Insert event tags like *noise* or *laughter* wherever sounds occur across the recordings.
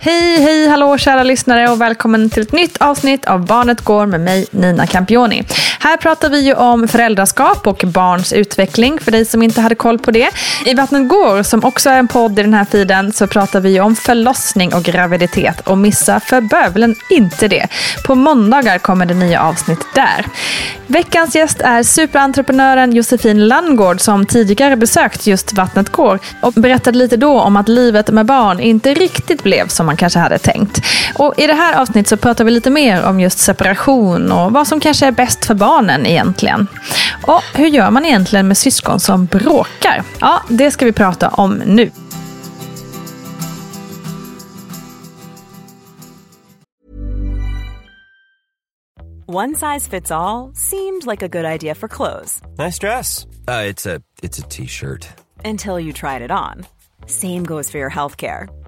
Hej, hej, hallå kära lyssnare och välkommen till ett nytt avsnitt av Barnet går med mig Nina Campioni. Här pratar vi ju om föräldraskap och barns utveckling för dig som inte hade koll på det. I Vattnet går, som också är en podd i den här feeden så pratar vi ju om förlossning och graviditet och missa för bövelen inte det. På måndagar kommer det nya avsnitt där. Veckans gäst är superentreprenören Josefin Landgård som tidigare besökt just Vattnet går och berättade lite då om att livet med barn inte riktigt blev som man kanske hade tänkt. Och I det här avsnittet så pratar vi lite mer om just separation och vad som kanske är bäst för barnen egentligen. Och hur gör man egentligen med syskon som bråkar? Ja, det ska vi prata om nu. One size fits all seemed like a good idea for clothes. Nice dress. Uh, it's a it's a t-shirt. Until you tried it on. Same goes for your healthcare.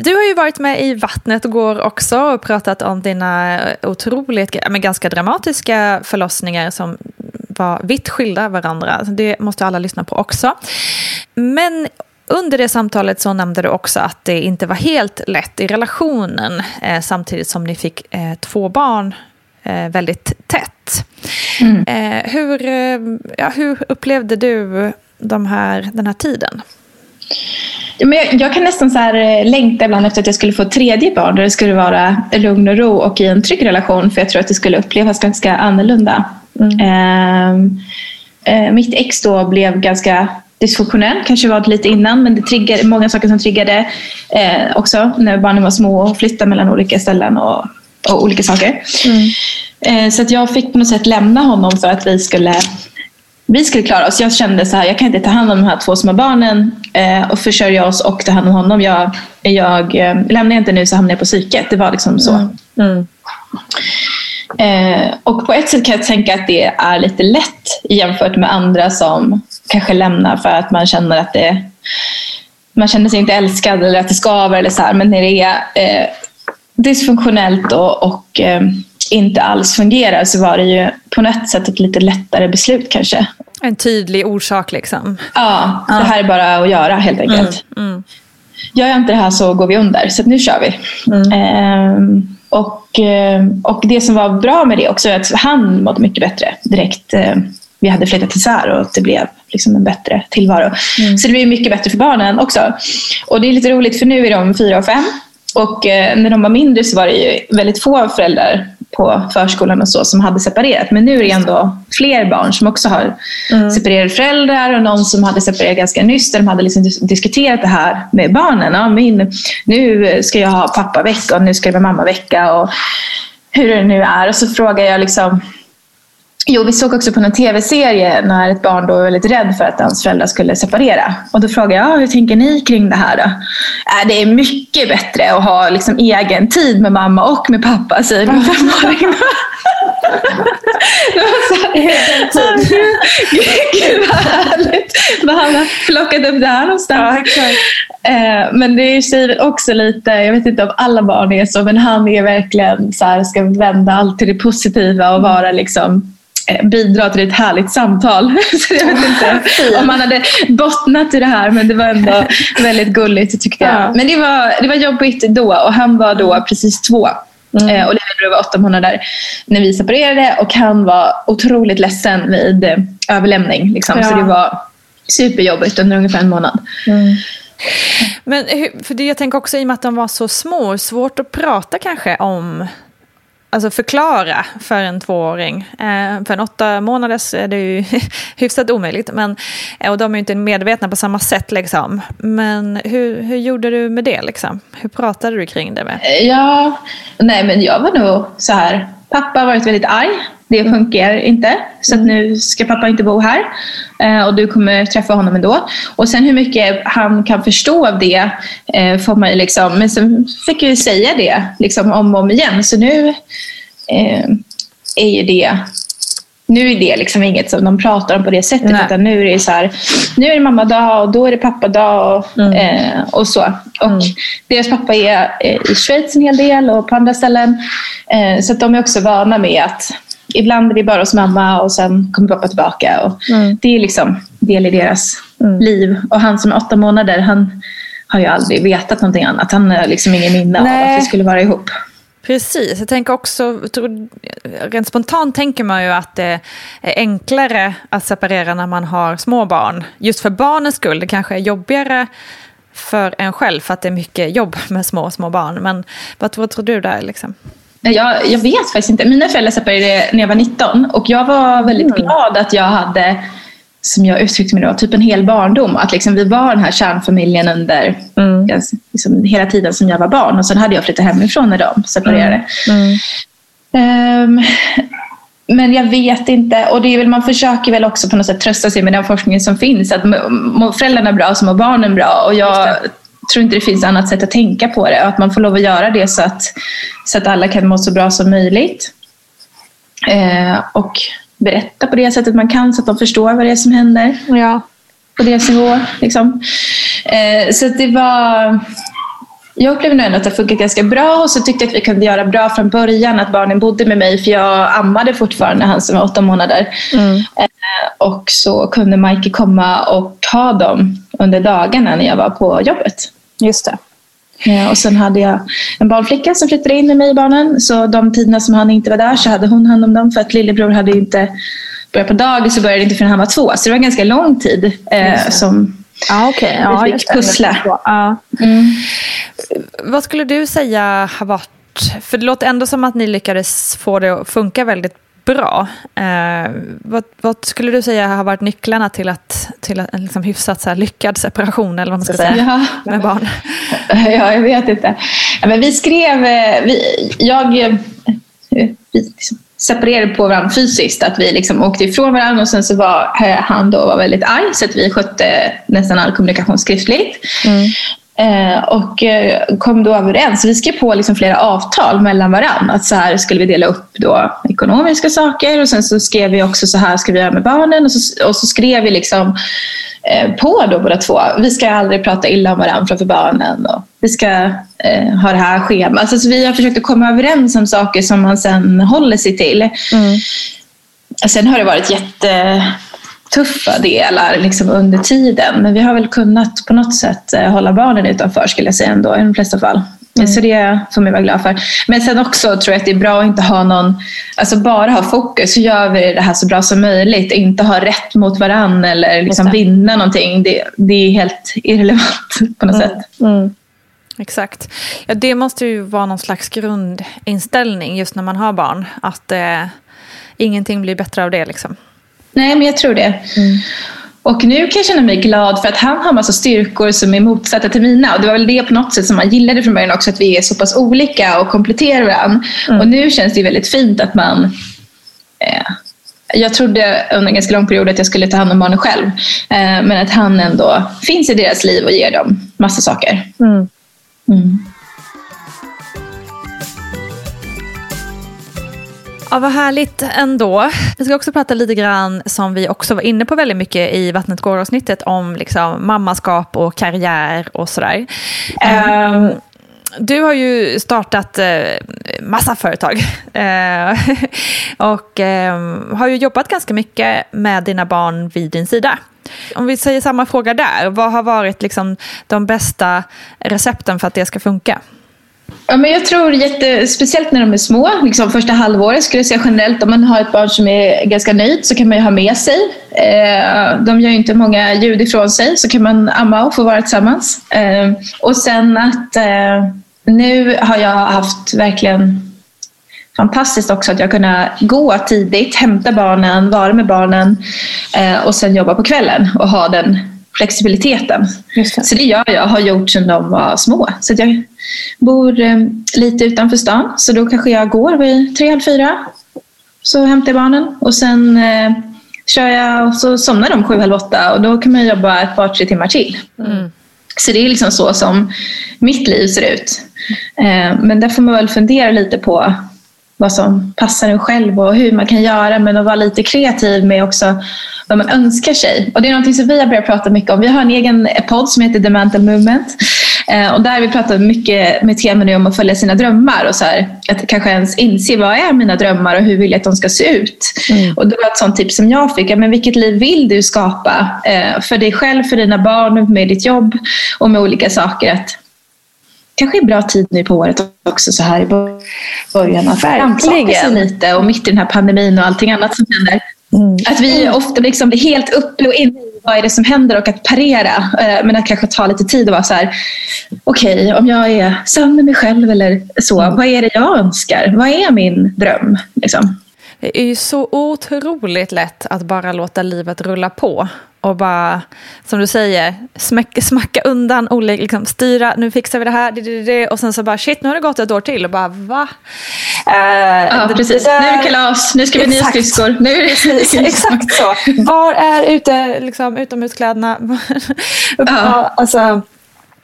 Du har ju varit med i Vattnet går också och pratat om dina otroligt, men ganska dramatiska förlossningar som var vitt skilda varandra. Det måste alla lyssna på också. Men under det samtalet så nämnde du också att det inte var helt lätt i relationen eh, samtidigt som ni fick eh, två barn eh, väldigt tätt. Mm. Eh, hur, eh, ja, hur upplevde du de här, den här tiden? Ja, men jag, jag, kan nästan så här eh, längta ibland efter att jag skulle få ett tredje barn där det skulle vara lugn och ro och i en trygg relation för jag tror att det skulle upplevas ganska annorlunda. Mm. Ehm, eh, mitt ex då blev ganska dysfunktionell, kanske var det lite innan men det triggade, många saker som triggade eh, också när barnen var små och flyttade mellan olika ställen och, och olika saker. Mm. Eh, så att jag fick på något sätt lämna honom för att vi skulle vi skulle klara oss. Jag kände så här, jag kan inte ta hand om de här två små barnen eh, och försörja oss och ta hand om honom. Jag, jag, eh, lämnar jag inte nu så hamnar jag på psyket. Det var liksom så. Mm. Mm. Eh, och på ett sätt kan jag tänka att det är lite lätt jämfört med andra som kanske lämnar för att man känner att det man känner sig inte älskad eller att det skaver eller så här. Men när det är eh, dysfunktionellt och, och eh, inte alls fungerar så var det ju på något sätt ett lite lättare beslut kanske. En tydlig orsak liksom. Ja, det här är bara att göra helt enkelt. Mm, mm. Gör jag inte det här så går vi under, så nu kör vi. Mm. Ehm, Och, eh, och det som var bra med det också är att han mådde mycket bättre direkt. eh, Vi hade flyttat isär och det blev liksom en bättre tillvaro. Så det blev mycket bättre för barnen också. Och det är lite roligt för nu är de fyra och fem. Och eh, när de var mindre så var det ju väldigt få föräldrar på förskolan och så som hade separerat. Men nu är det ändå fler barn som också har separerade föräldrar och någon som hade separerat ganska nyss där de hade liksom dis- diskuterat det här med barnen. Ja, min, nu ska jag ha pappavecka och nu ska det vara mammavecka och hur det nu är. Och så frågar jag liksom Jo, vi såg också på en tv-serie när ett barn då var väldigt rädd för att hans föräldrar skulle separera. Och då frågade jag, ja, hur tänker ni kring det här då? Äh, det är mycket bättre att ha liksom egen tid med mamma och med pappa, säger min femåring. *laughs* Gud, vad härligt vad han har plockat upp det här någonstans. Eh, Men det är i sig också lite, jag vet inte om alla barn är så, men han är verkligen så här, ska vända allt till det positiva och vara liksom bidra till ett härligt samtal. *laughs* Så jag vet inte om man hade bottnat i det här men det var ändå väldigt gulligt tyckte jag. Ja. Men det var, det var jobbigt då och han var då precis två. Eh, och Lillebror var åtta månader när vi separerade och han var otroligt ledsen vid eh, överlämning. Liksom. Så Ja. det var superjobbigt under ungefär en månad. Men hur- för det, jag tänker också i och med att de var så små, svårt att prata kanske om, alltså förklara för en tvååring. Eh, för en åtta månaders är det ju *laughs* hyfsat omöjligt, men, eh, och de är ju inte medvetna på samma sätt. Liksom. Men hur, hur gjorde du med det? Liksom? Hur pratade du kring det? Med? Eh, ja, nej men jag var nog så här. Pappa har varit väldigt arg. Det funkar inte. Så att nu ska pappa inte bo här. Eh, och du kommer träffa honom ändå. Och sen hur mycket han kan förstå av det eh, får man liksom. Men sen fick jag ju säga det liksom om och om igen. Så nu eh, är ju det nu är det liksom inget som de pratar om på det sättet. Nej. Utan nu är det så här, nu är det mammadag och då är det pappadag och, eh, och så. Och deras pappa är eh, i Schweiz en hel del och på andra ställen. Eh, så de är också vana med att ibland är vi bara hos mamma och sen kommer pappa tillbaka. Och Det är liksom del i deras liv. Och han som är åtta månader, han har ju aldrig vetat någonting annat. Han har liksom ingen minne av att vi skulle vara ihop. Precis, jag tänker också, rent spontant tänker man ju att det är enklare att separera när man har små barn. Just för barnens skull, det kanske är jobbigare för en själv för att det är mycket jobb med små, små barn. Men vad, vad tror du där? Liksom? Jag, jag vet faktiskt inte. Mina föräldrar separerade när jag var 19 och jag var väldigt glad att jag hade, som jag uttryckte mig då, typ en hel barndom. Att liksom vi var den här kärnfamiljen under ganska- liksom, hela tiden som jag var barn. Och sen hade jag flyttat hemifrån när de separerade. Ehm, men jag vet inte. Och det är väl, man försöker väl också på något sätt trösta sig med den forskningen som finns. Att må- mår föräldrarna bra så mår barnen bra. Och jag tror inte det finns annat sätt att tänka på det. Att man får lov att göra det så att, så att alla kan må så bra som möjligt. Eh, och berätta på det sättet man kan så att de förstår vad det är som händer Ja. på deras nivå. Liksom. Eh, så att det var... Jag upplevde nog ändå att det funkade ganska bra och så tyckte jag att vi kunde göra bra från början att barnen bodde med mig för jag ammade fortfarande han som var åtta månader. Eh, och så kunde Mikey komma och ha dem under dagarna när jag var på jobbet. Just det. Eh, Och sen hade jag en barnflicka som flyttade in med mig i barnen. Så de tiderna som han inte var där så hade hon hand om dem. För att lillebror hade inte börjat på dagis och började inte förrän han var två. Så det var ganska lång tid eh, som Ja, okej. vi fick pussla. Ja. Mm. Vad skulle du säga har varit... För det låter ändå som att ni lyckades få det att funka väldigt bra. Eh, vad, vad skulle du säga har varit nycklarna till, att, till en liksom hyfsat så lyckad separation eller vad man ska säga, Ja. med barn? *laughs* Ja, jag vet inte. Men vi skrev... eh, Vi, jag... eh, Vi liksom separerade på varandra fysiskt. Att vi liksom åkte ifrån varandra och sen så var eh, han då var väldigt arg så att vi skötte nästan all kommunikation skriftligt. Eh, och eh, kom då överens. Vi skrev på liksom flera avtal mellan varandra. Att så här skulle vi dela upp då ekonomiska saker och sen så skrev vi också så här ska vi göra med barnen. Och så, och så skrev vi liksom eh, på då båda två. Vi ska aldrig prata illa om varandra framför barnen. Och vi ska eh, ha det här schemat. Alltså, så vi har försökt att komma överens om saker som man sen håller sig till. Sen har det varit jättetuffa delar liksom under tiden. Men vi har väl kunnat på något sätt eh, hålla barnen utanför skulle jag säga ändå i de flesta fall. Mm. Så det får man vara glad för. Men sen också tror jag att det är bra att inte ha någon, alltså bara ha fokus. Hur gör vi det här så bra som möjligt? Inte ha rätt mot varann eller liksom vinna någonting. Det, det är helt irrelevant *laughs* på något mm. sätt. Mm. Exakt. Ja, det måste ju vara någon slags grundinställning just när man har barn. Att eh, ingenting blir bättre av det. Liksom. Nej, men jag tror det. Mm. Och nu kan jag känna mig glad för att han har massa styrkor som är motsatta till mina. Och det var väl det på något sätt som man gillade från början också, att vi är så pass olika och kompletterar varandra. Mm. Och nu känns det väldigt fint att man eh, jag trodde under en ganska lång period att jag skulle ta hand om barnen själv. Eh, men att han ändå finns i deras liv och ger dem massa saker. Mm. Mm. Ja, vad härligt ändå. Vi ska också prata lite grann, som vi också var inne på väldigt mycket i Vattnet går-avsnittet, om liksom mammaskap och karriär och sådär. Mm. Um, du har ju startat eh, massa företag *laughs* eh, och eh, har ju jobbat ganska mycket med dina barn vid din sida. Om vi säger samma fråga där, vad har varit liksom de bästa recepten för att det ska funka? Ja, men jag tror jätte, speciellt när de är små, liksom första halvåret skulle jag säga generellt, om man har ett barn som är ganska nöjd så kan man ju ha med sig. Eh, de gör ju inte många ljud ifrån sig så kan man amma och få vara tillsammans. Eh, och sen att eh, nu har jag haft verkligen fantastiskt också att jag kunnat gå tidigt, hämta barnen, vara med barnen och sen jobba på kvällen och ha den flexibiliteten. Det. Så det gör jag, har gjort sedan de var små. Så jag bor eh, lite utanför stan så då kanske jag går vid tre, halv fyra. Så hämtar jag barnen och sen eh, kör jag och så somnar de sju, halv åtta och då kan man jobba ett par, tre timmar till. Mm. Så det är liksom så som mitt liv ser ut. Eh, men där får man väl fundera lite på vad som passar en själv och hur man kan göra men att vara lite kreativ med också vad man önskar sig. Och det är något som vi har börjat prata mycket om. Vi har en egen podd som heter The Mental Movement. Eh, och där vi pratar mycket med teman om att följa sina drömmar och så här, att kanske ens inse vad är mina drömmar och hur vill jag att de ska se ut. Mm. Och det var ett sånt tips som jag fick. Men vilket liv vill du skapa eh, för dig själv, för dina barn, med ditt jobb och med olika saker. Att kanske är bra tid nu på året också så här i början att anpassa sig lite och mitt i den här pandemin och allting annat som händer. Mm. Att vi ofta liksom blir helt uppe och inne i vad är det som händer och att parera. Eh, men att kanske ta lite tid och vara så här. Okej, okay, om jag är sann med mig själv eller så. Mm. Vad är det jag önskar? Vad är min dröm? Liksom? Det är ju så otroligt lätt att bara låta livet rulla på och bara, som du säger, smacka, smacka undan, olika, liksom, styra, nu fixar vi det här, det, det, det, och sen så bara shit, nu har det gått ett år till och bara va? Uh, ja, precis. Där, nu är det kalas, nu ska vi nya skridskor. Nu är precis, *laughs* exakt så. Var är ute, liksom, utomhuskläderna? ja. alltså,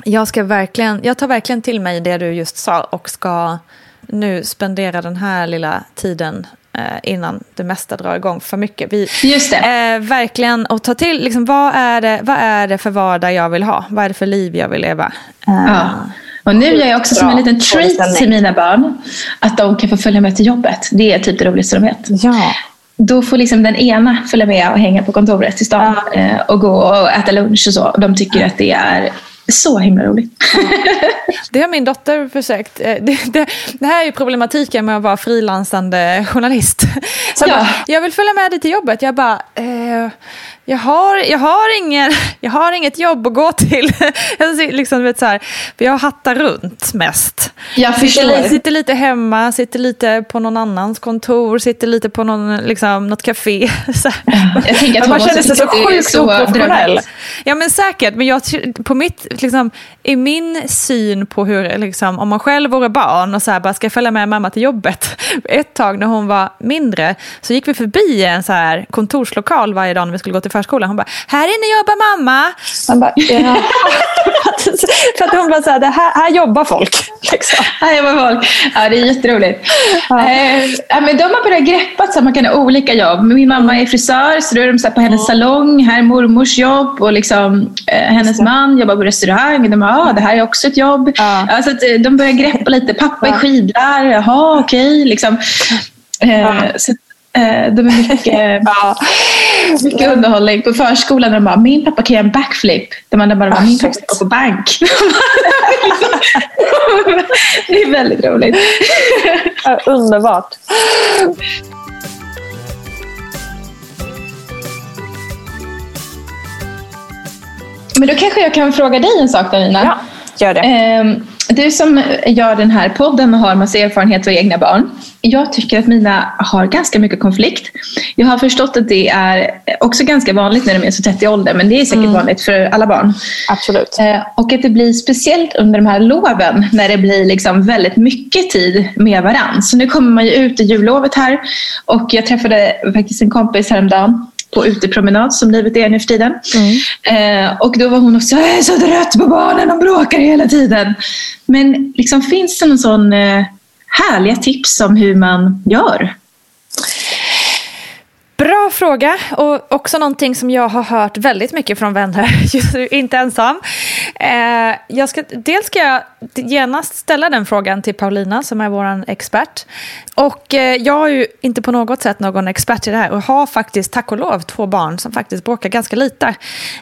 jag, ska verkligen, jag tar verkligen till mig det du just sa och ska nu spendera den här lilla tiden innan det mesta drar igång för mycket. Vi, Just det. Eh, verkligen att ta till, liksom, vad, är det, vad är det för vardag jag vill ha? Vad är det för liv jag vill leva? Eh, ja. Och nu gör jag också som en liten treat till mina barn att de kan få följa med till jobbet. Det är typ det roligaste de vet. Ja. Då får liksom den ena följa med och hänga på kontoret i stan ja. Eh, och gå och äta lunch och så. De tycker att det är så himla roligt. Det har min dotter försökt. Eh, det, det, det, här är ju problematiken med att vara frilansande journalist. Så ja. bara, jag vill följa med dig till jobbet. Jag bara, eh, jag har, jag, har ingen, *laughs* jag har inget jobb att gå till. *laughs* Jag, liksom, vet, så här, jag hattar runt mest. Jag sitter, sitter lite hemma, sitter lite på någon annans kontor, sitter lite på någon, liksom, något café. *laughs* Jag tänker att man känner sig så sjukt oprofessionell. Ja men säkert, men jag, på mitt, liksom, i min syn på hur, liksom, om man själv vore barn och så här, bara ska följa med mamma till jobbet. Ett tag när hon var mindre så gick vi förbi en så här kontorslokal varje dag när vi skulle gå till förskolan. Hon bara, här inne jobbar mamma. Man bara, ja. *laughs* För att hon bara så här, här, här jobbar folk. Liksom. Här jobbar folk. Ja, det är jätteroligt. Ja. Eh, men de har börjat greppa att man kan ha olika jobb. Min mamma är frisör, så då är de så på hennes salong. Här är mormors jobb och liksom, eh, hennes man jobbar på restaurang. De bara, ah, det här är också ett jobb. Ja. Alltså, eh, de börjar greppa lite. Pappa är skidlärare. Jaha, okej. Okay, liksom. Eh, så, eh, de är mycket... *laughs* ja. Mycket underhållning på förskolan. Där de bara, min pappa kan göra en backflip. Där man bara, min pappa går på bank. *laughs* det är väldigt roligt. Ja, underbart. Men då kanske jag kan fråga dig en sak då Nina. Ja, gör det. Ehm, du som gör den här podden och har massa erfarenhet av egna barn. Jag tycker att mina har ganska mycket konflikt. Jag har förstått att det är också ganska vanligt när de är så tätt i ålder, men det är säkert mm. vanligt för alla barn. Absolut. Ehm, och att det blir speciellt under de här loven när det blir liksom väldigt mycket tid med varandra. Så nu kommer man ju ut i jullovet här och jag träffade faktiskt en kompis häromdagen på utepromenad som livet är nu för tiden. Mm. Eh, och då var hon också, jag är så trött på barnen, de bråkar hela tiden. Men liksom, finns det någon sån eh, härliga tips om hur man gör? Bra fråga och också någonting som jag har hört väldigt mycket från vänner, *laughs* just inte ensam. Eh, jag ska, dels ska jag genast ställa den frågan till Paulina som är vår expert. Och eh, jag är ju inte på något sätt någon expert i det här och har faktiskt, tack och lov, två barn som faktiskt bråkar ganska lite.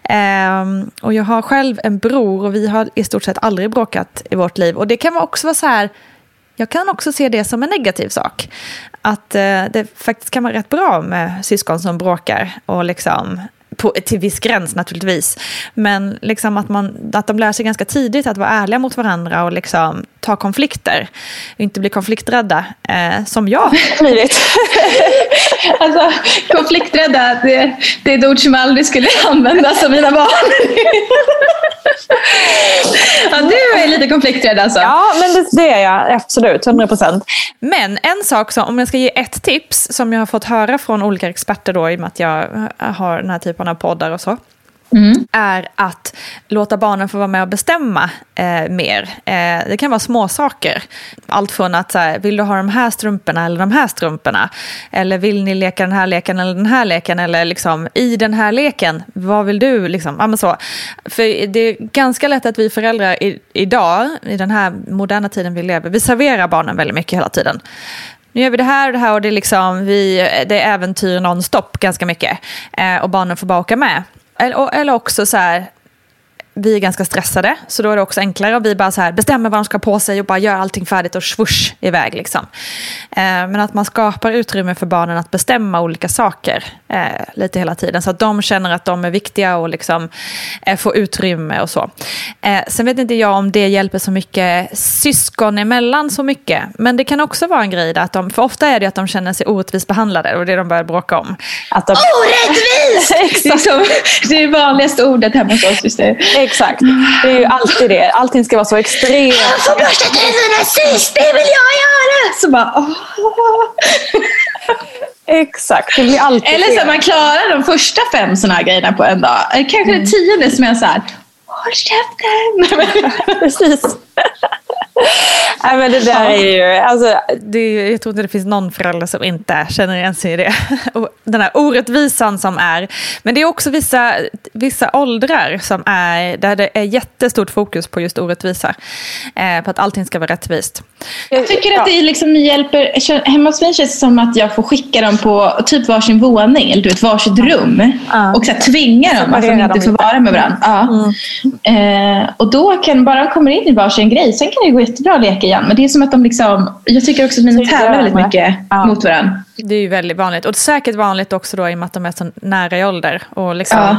Eh, och jag har själv en bror och vi har i stort sett aldrig bråkat i vårt liv. Och det kan också vara så här jag kan också se det som en negativ sak. Att eh, det faktiskt kan vara rätt bra med syskon som bråkar och liksom på, till viss gräns naturligtvis. Men liksom att, man, att de lär sig ganska tidigt att vara ärliga mot varandra och liksom ta konflikter. Inte bli konflikträdda, eh, som jag *laughs* har blivit. *laughs* *laughs* alltså, konflikträdda, det, det, är ett ord som jag aldrig skulle *laughs* användas av mina barn. *laughs* ja, du är lite konflikträdd alltså? Ja, men det, det är jag absolut. 100 procent. Men en sak, som, om jag ska ge ett tips som jag har fått höra från olika experter då, i och med att jag har den här typen av poddar och så. Mm. är att låta barnen få vara med och bestämma eh, mer. Eh, det kan vara små saker. Allt från att så här, vill du ha de här strumporna eller de här strumporna? Eller vill ni leka den här leken eller den här leken? Eller liksom, i den här leken, vad vill du? Liksom, ja, så. För det är ganska lätt att vi föräldrar i, idag, i den här moderna tiden vi lever, vi serverar barnen väldigt mycket hela tiden nu gör vi det här och det här och det är, liksom, vi, det är äventyr nonstop ganska mycket. Eh, och barnen får bara åka med. Eller, eller också så här, vi är ganska stressade, så då är det också enklare om vi bara så här bestämmer vad de ska på sig och bara gör allting färdigt och swoosh iväg. Liksom. Eh, men att man skapar utrymme för barnen att bestämma olika saker eh, lite hela tiden, så att de känner att de är viktiga och liksom, eh, får utrymme och så. Eh, sen vet inte jag om det hjälper så mycket syskon emellan så mycket, men det kan också vara en grej där, att de, för ofta är det att de känner sig orättvist behandlade och det de börjar bråka om. Att de... Orättvis! *laughs* det, är som, det är vanligaste ordet hemma hos oss. Just Exakt. Det är ju alltid det. Allting ska vara så extremt. Jag får borsta tänderna sist, det vill jag göra! Så bara, åh. Exakt, det blir alltid Eller så man klarar de första fem sådana här grejerna på en dag. Kanske mm. det tionde som är så här, håll käften! *laughs* Precis. *laughs* Nej, men det där är ju, alltså, det, jag tror inte det finns någon förälder som inte känner igen sig i det. *laughs* Den här orättvisan som är. Men det är också vissa, vissa åldrar som är, där det är jättestort fokus på just orättvisa. Eh, på att allting ska vara rättvist. Jag tycker att det liksom hjälper. Hemma hos mig känns det som att jag får skicka dem på typ varsin våning, eller du vet, varsitt rum. Ja. Och så här, tvinga dem att de inte får vara med varandra. Ja. Mm. Eh, och då kan, bara de kommer in i varsin grej, sen kan det gå jättebra att leka igen. Men det är som att de liksom, jag tycker också att mina tävlar väldigt mycket ja. mot varandra. Det är ju väldigt vanligt. Och säkert vanligt också då i och med att de är så nära i ålder. Och liksom, ja.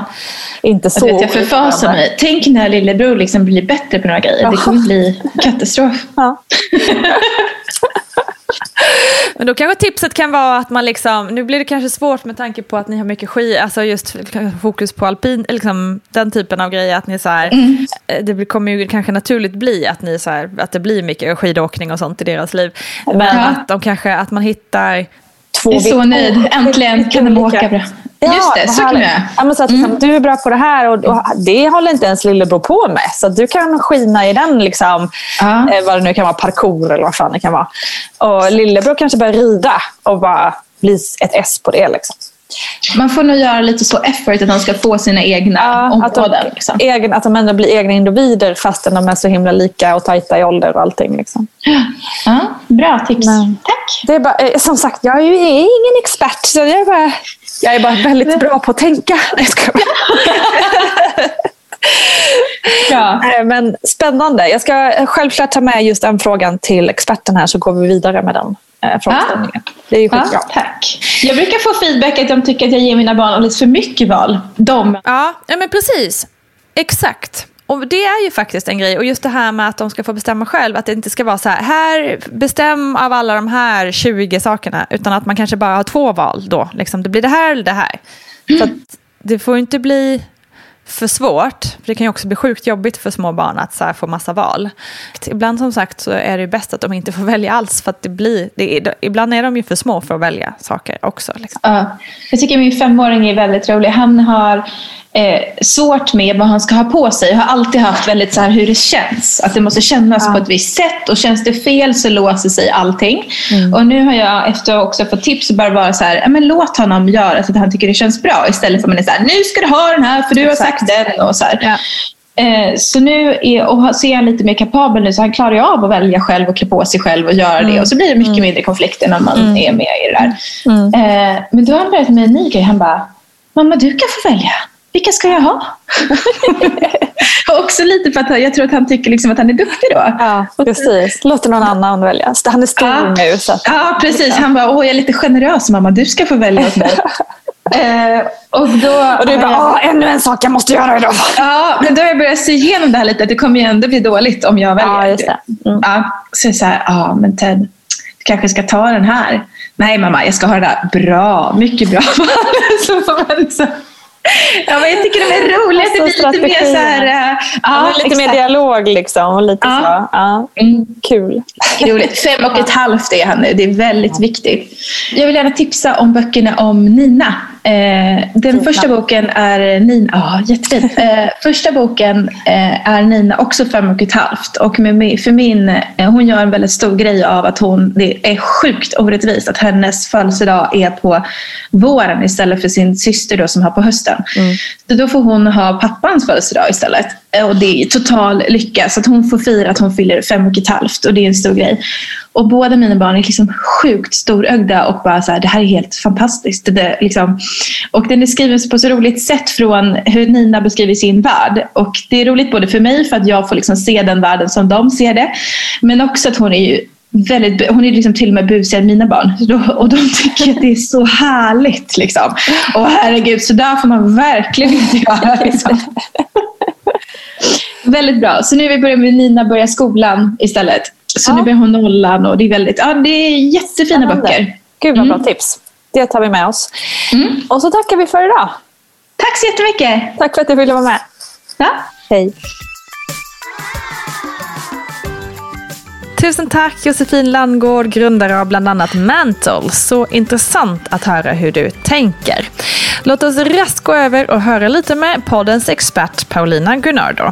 Inte så. Jag, jag förfasar mig. Tänk när lillebror liksom blir bättre på några grejer. Ja. Det kommer bli katastrof. Ja. *laughs* Men då kanske tipset kan vara att man liksom, nu blir det kanske svårt med tanke på att ni har mycket skid, alltså just fokus på alpin, liksom den typen av grejer, att ni så här, mm. Eh, det kommer ju kanske naturligt bli att ni så här, att det blir mycket skidåkning och sånt i deras liv. Men ja. att de kanske, att man hittar två Jag är så nöjd, äntligen kan de åka bra. Ja, Just det, så kan jag. Ja, men så att, liksom, mm. Du är bra på det här och, och, det håller inte ens lillebror på med. Så du kan skina i den, liksom, ja. eh, vad det nu kan vara, parkour eller vad fan det kan vara. Och lillebror kanske börjar rida och bara blir ett S på det. Liksom. Man får nog göra lite så effort att de ska få sina egna ja, områden. Att de, liksom. egen, att de ändå blir egna individer fastän de är så himla lika och tajta i ålder och allting. Liksom. Ja, bra tips. Men, Tack. Det är bara, eh, som sagt, jag är ju ingen expert. Så jag bara Jag är bara väldigt bra på att tänka. Nej, *laughs* jag *laughs* ja. *laughs* Men spännande. Jag ska självklart ta med just den frågan till experten här så går vi vidare med den eh, frågeställningen. Ja. Det är ju skitbra. Ja, tack. Jag brukar få feedback att de tycker att jag ger mina barn alldeles för mycket val. De. Ja, men precis. Exakt. Och Det är ju faktiskt en grej. Och just det här med att de ska få bestämma själv. Att det inte ska vara så här, här bestäm av alla de här 20 sakerna. Utan att man kanske bara har två val då. Liksom, det blir det här eller det här. Mm. Så det får inte bli för svårt. För det kan ju också bli sjukt jobbigt för små barn att så få massa val. Ibland som sagt så är det bäst att de inte får *laughs* välja alls. För att det blir, det är, ibland är de ju för små för att välja saker också. Liksom. Ja, jag tycker min femåring är väldigt rolig. Han har eh, svårt med vad han ska ha på sig. Jag har alltid haft väldigt så här hur det känns. Att det måste kännas ja. på ett visst sätt och känns det fel så låser sig allting. Mm. Och nu har jag efter att också fått tips bara vara så här, men låt honom göra så att han tycker det känns bra istället för att man är så här, nu ska du ha den här för du Exakt. har sagt den. Och så ja. eh, så nu är, och så är han lite mer kapabel nu så han klarar ju av att välja själv och klä på sig själv och göra mm. det. Och så blir det mycket mm. mindre konflikter när man mm. är med i det där. Mm. Eh, men då har han börjat med en ny grej. Han bara, mamma du kan få välja vilka ska jag ha? också lite för att jag tror att han tycker liksom att han är duktig då. Ja, precis. Låter någon annan välja. Han är stor ja. nu. Så att, ja, precis. Han bara, åh jag är lite generös mamma, du ska få välja åt mig. Eh, och, då, och du bara, jag... ännu en sak jag måste göra idag. Ja, men då har jag börjat se igenom det här lite. Det kommer ju ändå bli dåligt om jag väljer. Ja, just det. Mm. Ja, så jag så här, ja men Ted, du kanske ska ta den här. Nej mamma, jag ska ha den där. Bra, mycket bra. så, Ja, men jag tycker de är roliga. Det blir lite mer så här... Uh, ja, lite exakt. mer dialog liksom. Och lite ja. så. Ja. Mm. Kul. Roligt. Fem och ett halvt är han nu. Det är väldigt viktigt. Jag vill gärna tipsa om böckerna om Nina. Eh, den Fina. första boken är Nina. Ja, jättefin. *laughs* Eh, första boken eh, är Nina, också fem och ett halvt. Och med, för min, eh, hon gör en väldigt stor grej av att hon, det är sjukt orättvist att hennes födelsedag är på våren istället för sin syster då, som har på hösten. Mm. Så då får hon ha pappans födelsedag istället. Och det är total lycka. Så att hon får fira att hon fyller fem och ett halvt. Och det är en stor grej. Och båda mina barn är liksom sjukt storögda och bara så här, det här är helt fantastiskt. Det, liksom. Och den är skriven på så roligt sätt från hur Nina beskriver sin värld. Och det är roligt både för mig för att jag får liksom se den världen som de ser det. Men också att hon är ju väldigt, hon är liksom till och med busigare än mina barn. Och de tycker att det är så härligt. Liksom. Och herregud, så där får man verkligen inte göra. Liksom väldigt bra. Så nu vi börjar med Nina börjar skolan istället. Så ja. nu börjar hon nollan och det är väldigt, ja det är jättefina Spännande. böcker. Gud vad bra mm. tips. Det tar vi med oss. Mm. Och så tackar vi för idag. Tack så jättemycket. Tack för att du ville vara med. Ja. Hej. Tusen tack Josefin Landgård, grundare av bland annat Mantle. Så intressant att höra hur du tänker. Låt oss raskt gå över och höra lite med poddens expert Paulina Gunnardo.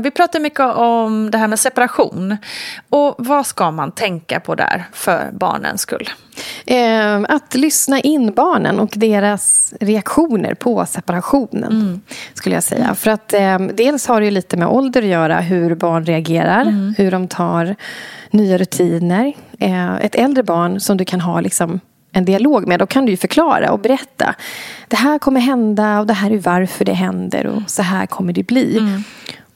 Vi pratar mycket om det här med separation. Och vad ska man tänka på där för barnens skull? Eh, att lyssna in barnen och deras reaktioner på separationen. Skulle jag säga. För att eh, dels har det lite med ålder att göra. Hur barn reagerar. Hur de tar nya rutiner. Eh, ett äldre barn som du kan ha liksom en dialog med, då kan du förklara och berätta. Det här kommer hända och det här är varför det händer och så här kommer det bli.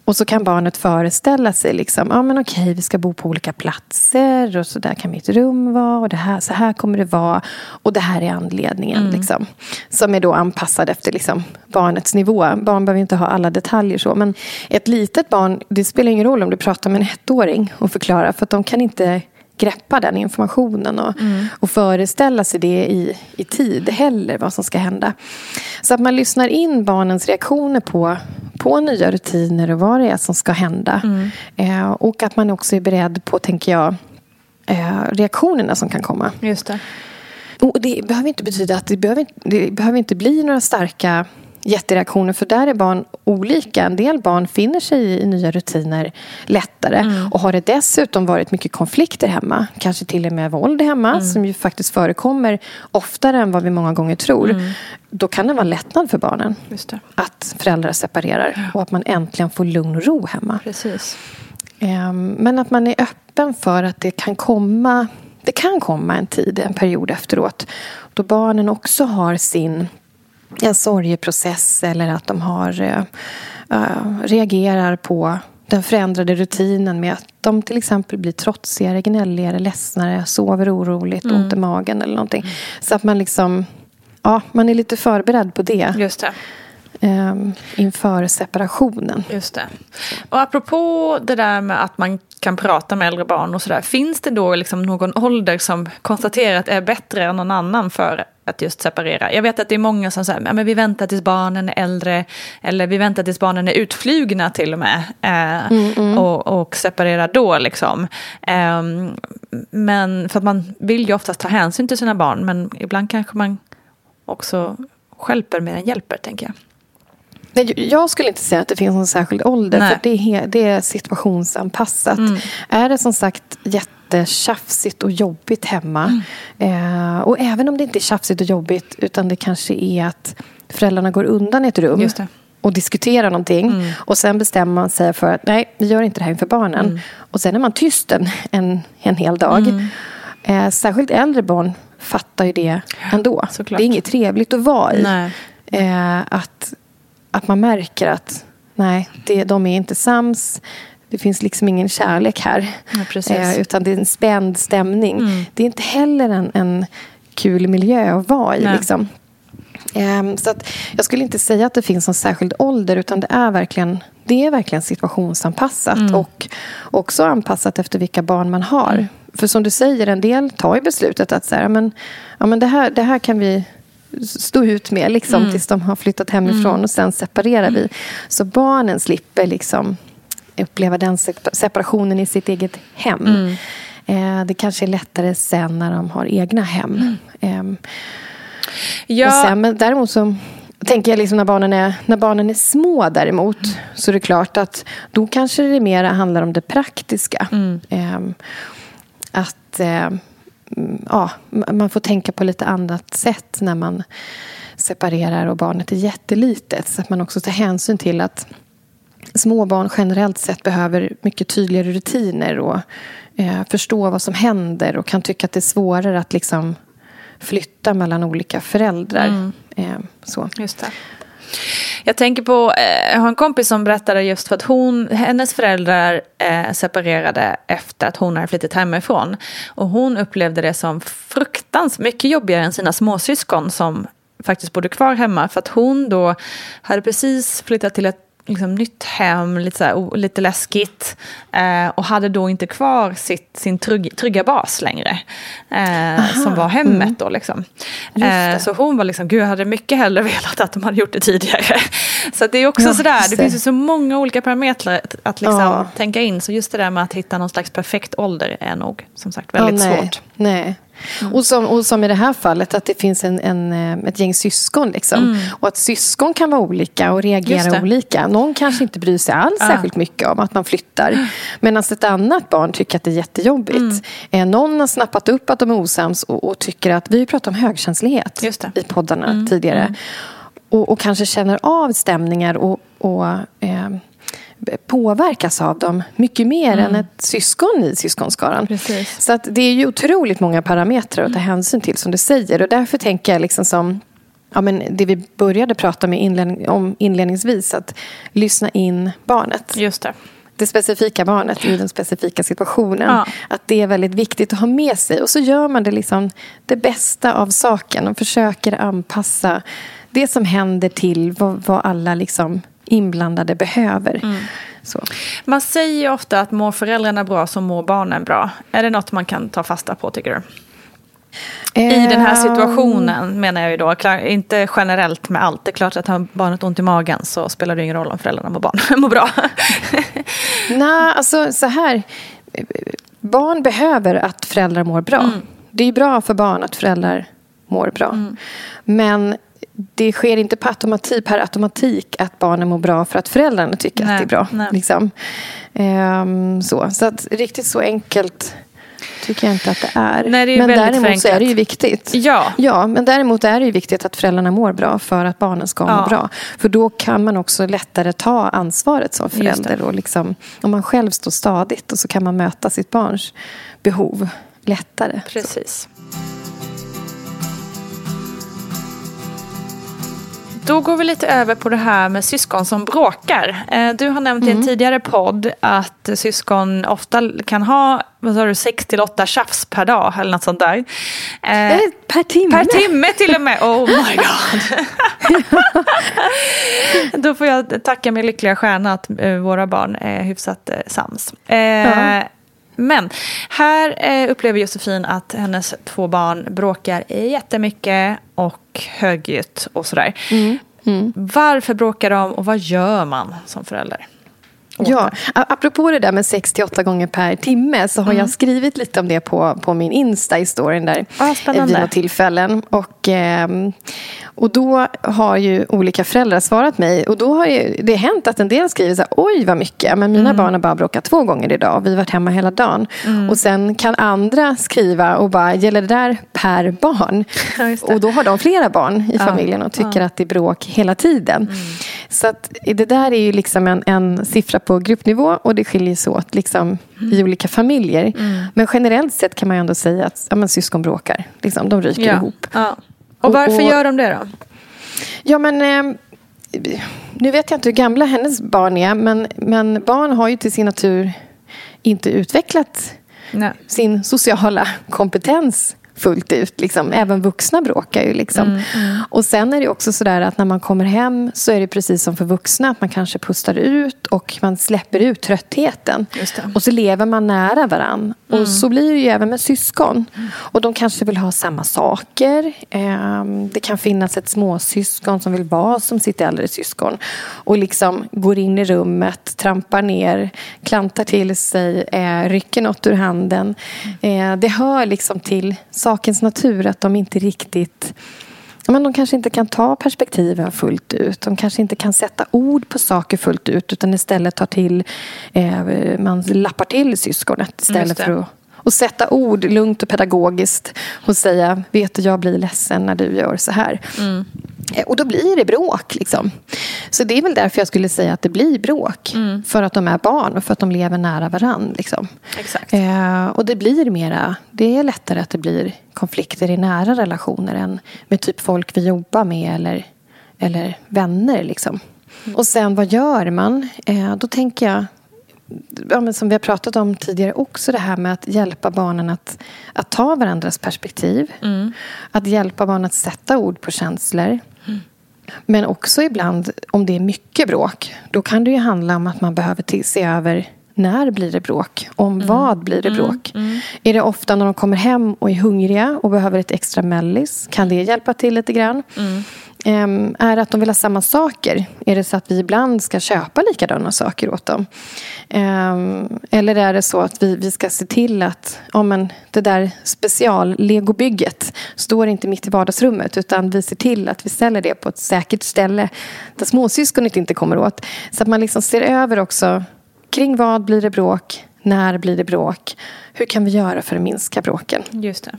Och så kan barnet föreställa sig liksom, ja men okej, vi ska bo på olika platser och så där kan mitt rum vara och det här, så här kommer det vara och det här är anledningen. Liksom, som är då anpassad efter liksom, barnets nivå. Barn behöver inte ha alla detaljer så, men ett litet barn, det spelar ingen roll om du pratar med en ettåring och förklarar, för att de kan inte greppa den informationen och, och föreställa sig det i, i tid heller, vad som ska hända. Så att man lyssnar in barnens reaktioner på, på nya rutiner och vad det är som ska hända. Eh, och att man också är beredd på, tänker jag, eh, reaktionerna som kan komma. Just det. Och det behöver inte betyda att det behöver, det behöver inte bli några starka jättereaktioner. För där är barn olika. En del barn finner sig i, nya rutiner lättare. Och har det dessutom varit mycket konflikter hemma, kanske till och med våld hemma, som ju faktiskt förekommer oftare än vad vi många gånger tror. Då kan det vara lättnad för barnen att föräldrar separerar och att man äntligen får lugn och ro hemma. Precis. Ehm, Men att man är öppen för att det kan komma det kan komma en tid, en period efteråt då barnen också har sin en sorgeprocess eller att de har, eh, reagerar på den förändrade rutinen med att de till exempel blir trotsigare, gnälligare, ledsnare, sover oroligt, ont i magen eller någonting. Så att man liksom, ja, man är lite förberedd på det. Just det. ehm, inför separationen. Just det. Och apropå det där med att man kan prata med äldre barn och sådär. Finns det då liksom någon ålder som konstaterat är bättre än någon annan för att just separera? Jag vet att det är många som säger att vi väntar tills barnen är äldre. Eller vi väntar tills barnen är utflugna till och med. Eh, Och, och separerar då liksom. Ehm, men för att man vill ju oftast ta hänsyn till sina barn. Men ibland kanske man också skälper mer än hjälper tänker jag. Nej, Jag skulle inte säga att det finns någon särskild ålder. Nej. För det är, det är situationsanpassat. Är det som sagt jättetjafsigt och jobbigt hemma. Eh, och även om det inte är tjafsigt och jobbigt. Utan det kanske är att föräldrarna går undan i ett rum. Och diskuterar någonting. Och sen bestämmer man sig för att nej, vi gör inte det här inför barnen. Och sen är man tyst en, en, en hel dag. Eh, särskilt äldre barn fattar ju det ändå. såklart. Det är inget trevligt att vara i. Eh, att, att man märker att nej, det, de är inte sams. Det finns liksom ingen kärlek här. Ja. Mm. Eh, utan det är en spänd stämning. Det är inte heller en, en kul miljö att vara i. Nej. Liksom. Ehm, Så att jag skulle inte säga att det finns någon särskild ålder utan det är verkligen, det är verkligen situationsanpassat Mm. och också anpassat efter vilka barn man har. För som du säger, en del tar ju beslutet att så här, men, ja, men det, här, det här kan vi stå ut med liksom, Mm. tills de har flyttat hemifrån och sen separerar vi. Så barnen slipper liksom uppleva den sep- separationen i sitt eget hem. Mm. Eh, det kanske är lättare sen när de har egna hem. Ehm, Ja, och sen, men däremot så tänker jag liksom när barnen är, när barnen är små däremot så är det klart att då kanske det mer handlar om det praktiska. Ehm, att eh, mm, ja, man får tänka på lite annat sätt när man separerar och barnet är jättelitet. Så att man också tar hänsyn till att småbarn generellt sett behöver mycket tydligare rutiner och eh, förstå vad som händer och kan tycka att det är svårare att liksom flytta mellan olika föräldrar. Mm. Eh, så. Just det. Jag tänker på, eh, jag har en kompis som berättade just för att hon, hennes föräldrar eh, separerade efter att hon hade flyttat hemifrån. Och hon upplevde det som fruktansvärt mycket jobbigare än sina småsyskon som faktiskt bodde kvar hemma. För att hon då hade precis flyttat till ett liksom, nytt hem, lite, så här, lite läskigt. Eh, och hade då inte kvar sitt, sin trygg, trygga bas längre. Eh, som var hemmet mm. då liksom. Eh, så hon var liksom, gud jag hade mycket hellre velat att de hade gjort det tidigare. *laughs* så det är också ja, sådär, det. det finns ju så många olika parametrar att, att liksom ja. tänka in. Så just det där med att hitta någon slags perfekt ålder är nog som sagt väldigt ja, nej, svårt. Nej. Mm. Och, som, och som i det här fallet, att det finns en, en eh, ett gäng syskon. Liksom. Mm. Och att syskon kan vara olika och reagera olika. Någon kanske inte bryr sig alls ah. särskilt mycket om att man flyttar. Medan ett annat barn tycker att det är jättejobbigt. Mm. Eh, någon har snappat upp att de är osams och, och tycker att, vi har pratat om högkänslighet i poddarna mm. tidigare. Mm. Och, och, kanske känner av stämningar och, och eh, påverkas av dem mycket mer mm. än ett syskon i syskonskaran. Precis. Så att det är ju otroligt många parametrar att ta hänsyn till som du säger. Och därför tänker jag liksom som ja, men det vi började prata med inledning, om inledningsvis. Att lyssna in barnet. Just det. Det specifika barnet i den specifika situationen. Ja. Att det är väldigt viktigt att ha med sig. Och så gör man det, liksom, det bästa av saken och försöker anpassa det som händer till vad, vad alla liksom inblandade behöver. Mm. Man säger ofta att mår föräldrarna bra så mår barnen bra. Är det något man kan ta fasta på tycker du? I den här situationen menar jag ju då, inte generellt med allt. Det är klart att har barnet ont i magen så spelar det ingen roll om föräldrarna mår, barn, *laughs* mår bra. *laughs* Nej, alltså så här. Barn behöver att föräldrar mår bra. Mm. Det är bra för barn att föräldrar mår bra. Mm. Men det sker inte på automatik, per automatik att barnen mår bra för att föräldrarna tycker nej, att det är bra. Liksom. Um, så så att riktigt så enkelt tycker jag inte att det är. Nej, det är men däremot förenklat. så är det ju viktigt. Ja. ja. Men däremot är det ju viktigt att föräldrarna mår bra för att barnen ska ja. må bra. För då kan man också lättare ta ansvaret som förälder. Och liksom, om man själv står stadigt och så kan man möta sitt barns behov lättare. Precis. Så. Då går vi lite över på det här med syskon som bråkar. Eh, du har nämnt mm. i en mm. tidigare podd att syskon ofta kan ha vad sa du, 6 till 8 tjafs per dag eller något sånt där. Eh, per timme? Per timme till och med. Oh my *laughs* god. *laughs* Då får jag tacka min lyckliga stjärna att eh, våra barn är hyfsat sams. Ja. Men här eh, upplever Josefin att hennes två barn bråkar jättemycket och högljutt och sådär. Mm. Mm. Varför bråkar de och vad gör man som förälder? Ja, apropå det där med 6 8 gånger per timme så har mm. jag skrivit lite om det på, på min Insta i storyn där. Ah, spännande. Vid några tillfällen. Och, eh, och då har ju olika föräldrar svarat mig. Och då har ju, det hänt att en del skriver så här, oj vad mycket. Men mina mm. barn har bara bråkat två gånger idag. Och vi har varit hemma hela dagen. Mm. Och sen kan andra skriva och bara, gäller det där per barn? *laughs* Ja, och då har de flera barn i familjen och tycker ja. att det är bråk hela tiden. Mm. Så att det där är ju liksom en, en siffra på gruppnivå och det skiljer sig åt liksom, mm. i olika familjer. Mm. Men generellt sett kan man ju ändå säga att ja, men syskon bråkar. Liksom, de ryker ja. ihop. Ja. Och varför och, och, gör de det då? Ja, men... Eh, nu vet jag inte hur gamla hennes barn är, men, men barn har ju till sin natur inte utvecklat Nej. sin sociala kompetens fullt ut. Liksom. Även vuxna bråkar ju. Liksom. Mm, mm. Och sen är det också sådär att när man kommer hem så är det precis som för vuxna. Att man kanske pustar ut och man släpper ut tröttheten. Och så lever man nära varann. Mm. Och så blir det ju även med syskon. Och de kanske vill ha samma saker. Ehm, det kan finnas ett småsyskon som vill vara som sitt äldre syskon. Och liksom går in i rummet, trampar ner, klantar till sig, eh, rycker något ur handen. Eh, det hör liksom till sakens natur att de inte riktigt men de kanske inte kan ta perspektiven fullt ut. De kanske inte kan sätta ord på saker fullt ut utan istället tar till, eh, man lappar till syskonet istället för att och sätta ord lugnt och pedagogiskt och säga vet du jag blir ledsen när du gör så här. Mm. Eh, och då blir det bråk. Liksom. Så det är väl därför jag skulle säga att det blir bråk. Mm. För att de är barn och för att de lever nära varann. Liksom. Eh, och det blir mera, det är lättare att det blir konflikter i nära relationer än med typ folk vi jobbar med eller, eller vänner. Liksom. Mm. Och sen vad gör man? Eh, då tänker jag ja, som vi har pratat om tidigare också det här med att hjälpa barnen att, att ta varandras perspektiv. Mm. Att hjälpa barnen att sätta ord på känslor. Mm. Men också ibland, om det är mycket bråk, då kan det ju handla om att man behöver se över när blir det bråk? Om mm. vad blir det mm. bråk? Mm. Är det ofta när de kommer hem och är hungriga och behöver ett extra mellis? Kan det hjälpa till lite grann? Ehm, är det att de vill ha samma saker? Är det så att vi ibland ska köpa likadana saker åt dem? Ehm, eller är det så att vi, vi ska se till att ja, men det där special-legobygget står inte mitt i vardagsrummet utan vi ser till att vi ställer det på ett säkert ställe där småsyskonet inte kommer åt. Så att man liksom ser över också kring vad blir det bråk? När blir det bråk? Hur kan vi göra för att minska bråken? Just det.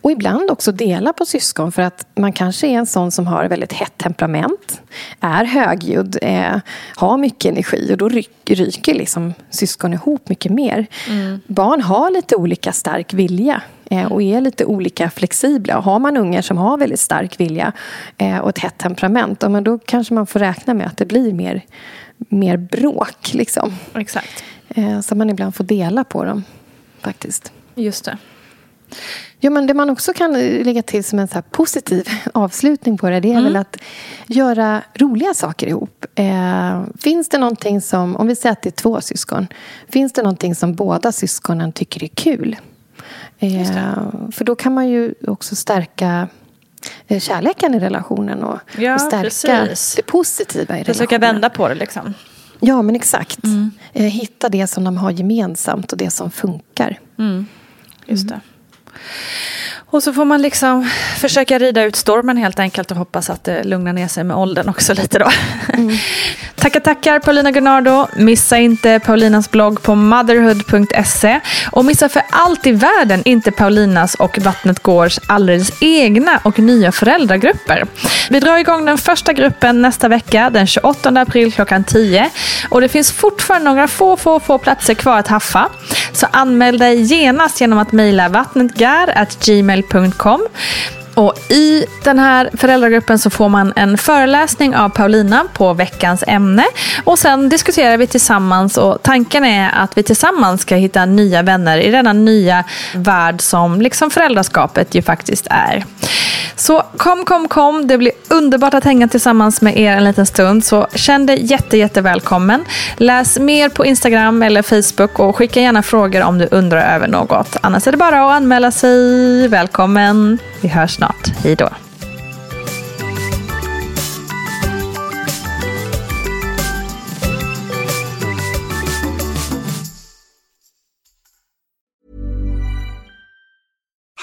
Och ibland också dela på syskon för att man kanske är en sån som har väldigt hett temperament, är högljudd, eh, har mycket energi och då ryker, ryker liksom syskon ihop mycket mer. Mm. Barn har lite olika stark vilja eh, och är lite olika flexibla. Har man ungar som har väldigt stark vilja eh, och ett hett temperament, då kanske man får räkna med att det blir mer, mer bråk. Liksom. Exakt. Eh, så man ibland får dela på dem, faktiskt. Just det. Ja, men det man också kan lägga till som en så positiv *laughs* avslutning på det, det är mm. väl att göra roliga saker ihop. Eh, finns det någonting som, om vi säger att det är två syskon, finns det någonting som båda syskonen tycker är kul? Eh, för då kan man ju också stärka eh, kärleken i relationen och, ja, och stärka precis. det positiva i relationen. Försöka vända på det liksom. Ja, men exakt. Mm. Eh, hitta det som de har gemensamt och det som funkar. Mm. Just det. Och så får man liksom försöka rida ut stormen helt enkelt och hoppas att det lugnar ner sig med åldern också lite då. Mm. *laughs* tackar, tackar Paulina Gunnardo. Missa inte Paulinas blogg på motherhood.se. Och missa för allt i världen inte Paulinas och Vattnet Gårds alldeles egna och nya föräldragrupper. Vi drar igång den första gruppen nästa vecka, den 28 april klockan 10. Och det finns fortfarande några få, få, få platser kvar att haffa. Så anmäl dig genast genom att mejla vattnetgar.gmail.com och I den här föräldragruppen så får man en föreläsning av Paulina på veckans ämne. Och Sen diskuterar vi tillsammans och tanken är att vi tillsammans ska hitta nya vänner i denna nya värld som liksom föräldraskapet ju faktiskt är. Så kom, kom, kom. Det blir underbart att hänga tillsammans med er en liten stund. Så känn dig jätte, jätte välkommen. Läs mer på Instagram eller Facebook och skicka gärna frågor om du undrar över något. Annars är det bara att anmäla sig. Välkommen. Vi hörs snart snart. Hej då.